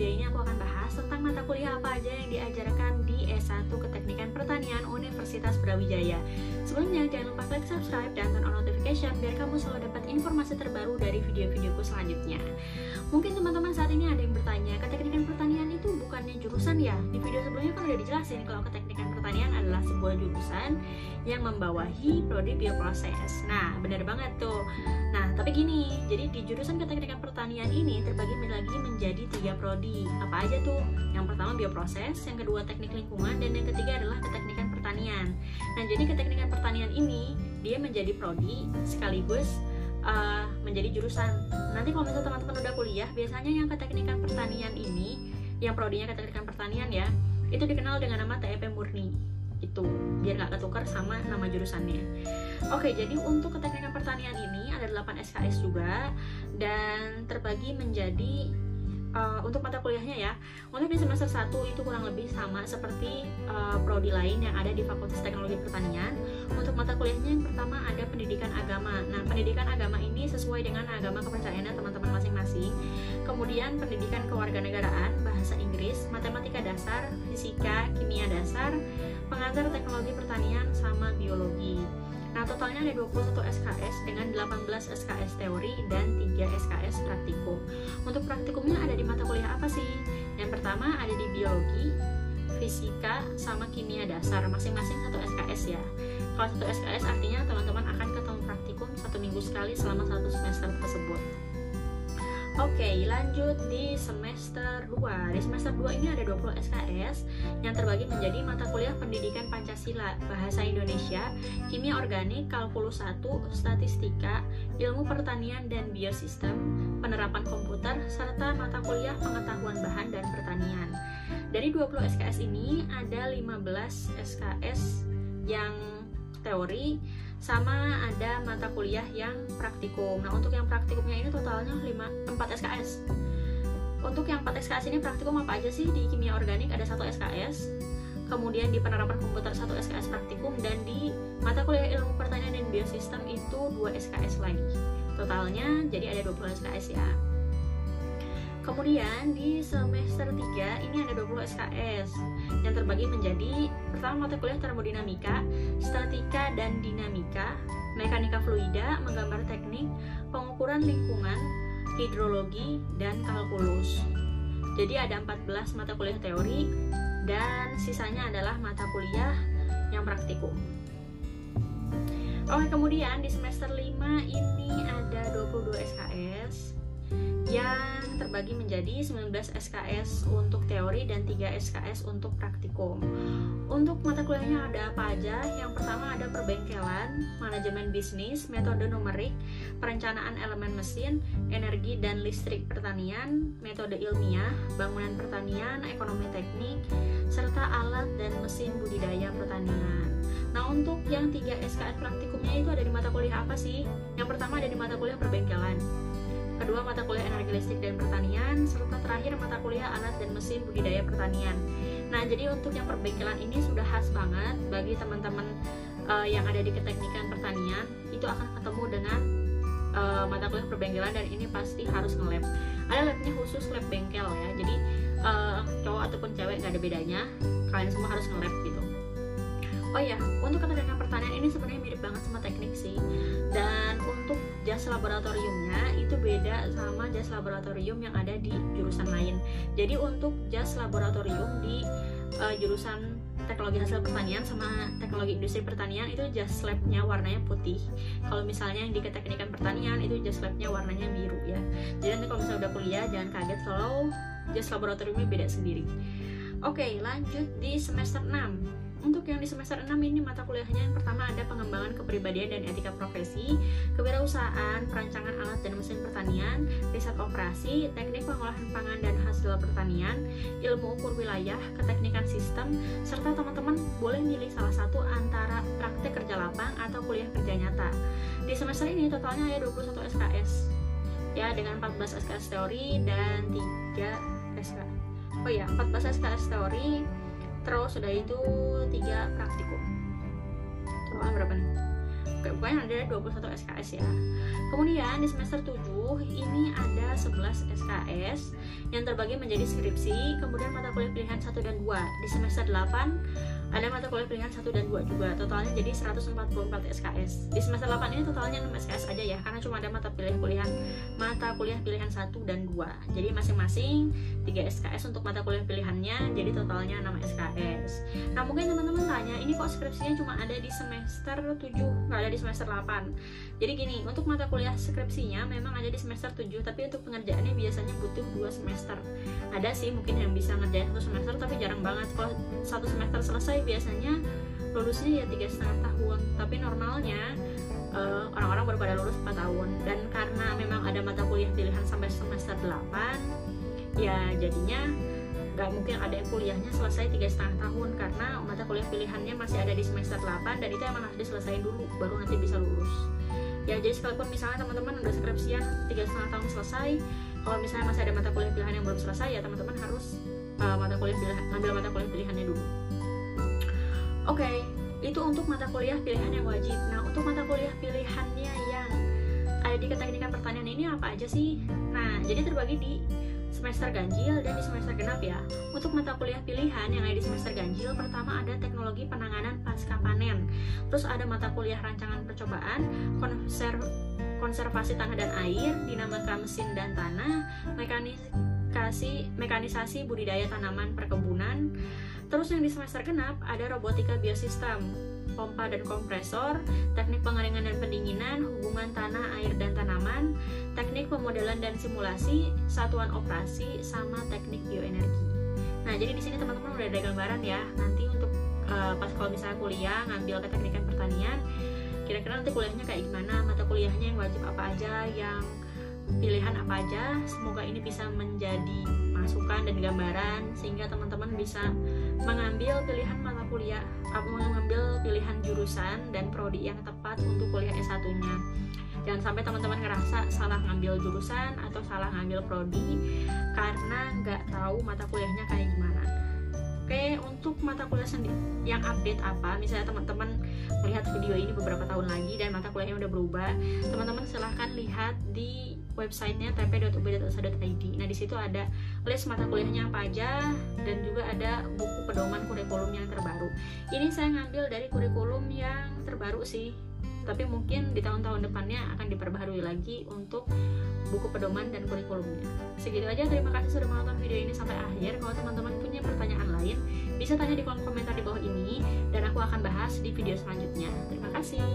video ini aku akan bahas tentang mata kuliah apa aja yang diajarkan di S1 Keteknikan Pertanian Universitas Brawijaya. Sebelumnya jangan lupa klik subscribe dan turn on notification biar kamu selalu dapat informasi terbaru dari video-videoku selanjutnya. Mungkin teman-teman saat ini ada yang bertanya, keteknikan pertanian itu bukannya jurusan ya? Di video sebelumnya kan udah dijelasin kalau keteknikan pertanian adalah sebuah jurusan yang membawahi prodi bioproses. Nah, benar banget tuh. Tapi gini, jadi di jurusan keteknikan pertanian ini terbagi lagi menjadi tiga prodi. Apa aja tuh? Yang pertama bioproses, yang kedua teknik lingkungan, dan yang ketiga adalah keteknikan pertanian. Nah, jadi keteknikan pertanian ini dia menjadi prodi sekaligus uh, menjadi jurusan. Nanti kalau misalnya teman-teman udah kuliah, biasanya yang keteknikan pertanian ini, yang prodinya keteknikan pertanian ya, itu dikenal dengan nama TEP murni itu biar nggak ketukar sama nama jurusannya oke jadi untuk keteknikan pertanian ini 8 SKS juga dan terbagi menjadi uh, untuk mata kuliahnya ya untuk di semester 1 itu kurang lebih sama seperti uh, prodi lain yang ada di Fakultas Teknologi Pertanian. Untuk mata kuliahnya yang pertama ada pendidikan agama. Nah pendidikan agama ini sesuai dengan agama kepercayaannya teman-teman masing-masing. Kemudian pendidikan kewarganegaraan bahasa Inggris matematika dasar fisika kimia dasar pengantar teknologi pertanian sama biologi. Nah, totalnya ada 21 SKS dengan 18 SKS teori dan 3 SKS praktikum. Untuk praktikumnya ada di mata kuliah apa sih? Yang pertama ada di biologi, fisika, sama kimia dasar, masing-masing satu SKS ya. Kalau satu SKS artinya teman-teman akan ketemu praktikum satu minggu sekali selama satu semester tersebut. Oke, lanjut di semester 2. Di semester 2 ini ada 20 SKS yang terbagi menjadi mata kuliah Pendidikan Pancasila, Bahasa Indonesia, Kimia Organik, Kalkulus 1, Statistika, Ilmu Pertanian dan Biosistem, Penerapan Komputer, serta mata kuliah Pengetahuan Bahan dan Pertanian. Dari 20 SKS ini ada 15 SKS yang teori sama ada mata kuliah yang praktikum. Nah, untuk yang praktikumnya ini totalnya 5 4 SKS. Untuk yang 4 SKS ini praktikum apa aja sih? Di kimia organik ada satu SKS. Kemudian di penerapan komputer satu SKS praktikum dan di mata kuliah ilmu pertanian dan biosistem itu 2 SKS lagi. Totalnya jadi ada 20 SKS ya. Kemudian di semester 3 ini ada 20 SKS yang terbagi menjadi pertama mata kuliah termodinamika, statika dan dinamika, mekanika fluida, menggambar teknik, pengukuran lingkungan, hidrologi, dan kalkulus. Jadi ada 14 mata kuliah teori dan sisanya adalah mata kuliah yang praktikum. Oke, kemudian di semester 5 ini ada 22 SKS yang terbagi menjadi 19 SKS untuk teori dan 3 SKS untuk praktikum. Untuk mata kuliahnya ada apa aja? Yang pertama ada perbengkelan, manajemen bisnis, metode numerik, perencanaan elemen mesin, energi dan listrik pertanian, metode ilmiah, bangunan pertanian, ekonomi teknik, serta alat dan mesin budidaya pertanian. Nah untuk yang 3 SKS praktikumnya itu ada di mata kuliah apa sih? Yang pertama ada di mata kuliah perbengkelan kedua mata kuliah energi listrik dan pertanian, serta terakhir mata kuliah alat dan mesin budidaya pertanian. Nah, jadi untuk yang perbengkelan ini sudah khas banget bagi teman-teman uh, yang ada di keteknikan pertanian, itu akan ketemu dengan uh, mata kuliah perbengkelan dan ini pasti harus nge-lab. Ada labnya khusus lab bengkel ya, jadi uh, cowok ataupun cewek nggak ada bedanya, kalian semua harus nge-lab gitu. Oh ya, untuk keterangan pertanian ini sebenarnya mirip banget sama teknik sih. Dan untuk jas laboratoriumnya itu beda sama jas laboratorium yang ada di jurusan lain. Jadi untuk jas laboratorium di uh, jurusan teknologi hasil pertanian sama teknologi industri pertanian itu jas labnya warnanya putih. Kalau misalnya yang di keteknikan pertanian itu jas labnya warnanya biru ya. Jadi nanti kalau misalnya udah kuliah jangan kaget kalau jas laboratoriumnya beda sendiri. Oke, lanjut di semester 6 untuk yang di semester 6 ini mata kuliahnya yang pertama ada pengembangan kepribadian dan etika profesi, kewirausahaan, perancangan alat dan mesin pertanian, riset operasi, teknik pengolahan pangan dan hasil pertanian, ilmu ukur wilayah, keteknikan sistem, serta teman-teman boleh milih salah satu antara praktek kerja lapang atau kuliah kerja nyata. Di semester ini totalnya ada 21 SKS ya dengan 14 SKS teori dan 3 SKS. Oh ya, 14 SKS teori terus sudah itu tiga praktikum. Total berapa nih? Oke, pokoknya ada 21 SKS ya. Kemudian di semester 7 ini ada 11 SKS yang terbagi menjadi skripsi, kemudian mata kuliah pilihan 1 dan 2. Di semester 8 ada mata kuliah pilihan 1 dan 2 juga totalnya jadi 144 SKS di semester 8 ini totalnya 6 SKS aja ya karena cuma ada mata kuliah mata kuliah pilihan 1 dan 2 jadi masing-masing 3 SKS untuk mata kuliah pilihannya jadi totalnya 6 SKS nah mungkin teman-teman tanya ini kok skripsinya cuma ada di semester 7 nggak ada di semester 8 jadi gini untuk mata kuliah skripsinya memang ada di semester 7 tapi untuk pengerjaannya biasanya butuh 2 semester. Ada sih mungkin yang bisa ngerjain satu semester tapi jarang banget. Kalau satu semester selesai biasanya lulusnya ya tiga setengah tahun. Tapi normalnya eh, orang-orang baru pada lulus 4 tahun. Dan karena memang ada mata kuliah pilihan sampai semester 8 ya jadinya nggak mungkin ada yang kuliahnya selesai tiga setengah tahun karena mata kuliah pilihannya masih ada di semester 8 dan itu emang harus diselesaikan dulu baru nanti bisa lulus ya jadi sekalipun misalnya teman-teman udah skripsian tiga setengah tahun selesai kalau misalnya masih ada mata kuliah pilihan yang belum selesai ya teman-teman harus uh, mata kuliah pilihan ngambil mata kuliah pilihannya dulu Oke, okay, itu untuk mata kuliah pilihan yang wajib. Nah, untuk mata kuliah pilihannya ada di keteknikan pertanian ini apa aja sih? Nah, jadi terbagi di semester ganjil dan di semester genap ya. Untuk mata kuliah pilihan yang ada di semester ganjil, pertama ada teknologi penanganan pasca panen. Terus ada mata kuliah rancangan percobaan, konser konservasi tanah dan air, dinamika mesin dan tanah, mekanisasi mekanisasi budidaya tanaman perkebunan, Terus yang di semester genap ada robotika biosistem, pompa dan kompresor, teknik pengeringan dan pendinginan, hubungan tanah, air dan tanaman, teknik pemodelan dan simulasi, satuan operasi, sama teknik bioenergi. Nah, jadi di sini teman-teman udah ada gambaran ya. Nanti untuk uh, pas kalau misalnya kuliah ngambil keteknikan pertanian, kira-kira nanti kuliahnya kayak gimana, mata kuliahnya yang wajib apa aja, yang pilihan apa aja. Semoga ini bisa menjadi masukan dan gambaran sehingga teman-teman bisa mengambil pilihan mata kuliah atau mengambil pilihan jurusan dan prodi yang tepat untuk kuliah S1-nya. Jangan sampai teman-teman ngerasa salah ngambil jurusan atau salah ngambil prodi karena nggak tahu mata kuliahnya kayak gimana. Oke, untuk mata kuliah sendiri yang update apa, misalnya teman-teman melihat video ini beberapa tahun lagi dan mata kuliahnya udah berubah, teman-teman silahkan lihat di websitenya tp.ub.sa.id. Nah di situ ada list mata kuliahnya apa aja dan juga ada buku pedoman kurikulum yang terbaru. Ini saya ngambil dari kurikulum yang terbaru sih, tapi mungkin di tahun-tahun depannya akan diperbaharui lagi untuk buku pedoman dan kurikulumnya. Segitu aja, terima kasih sudah menonton video ini sampai akhir. Kalau teman-teman punya pertanyaan lain, bisa tanya di kolom komentar di bawah ini dan aku akan bahas di video selanjutnya. Terima kasih.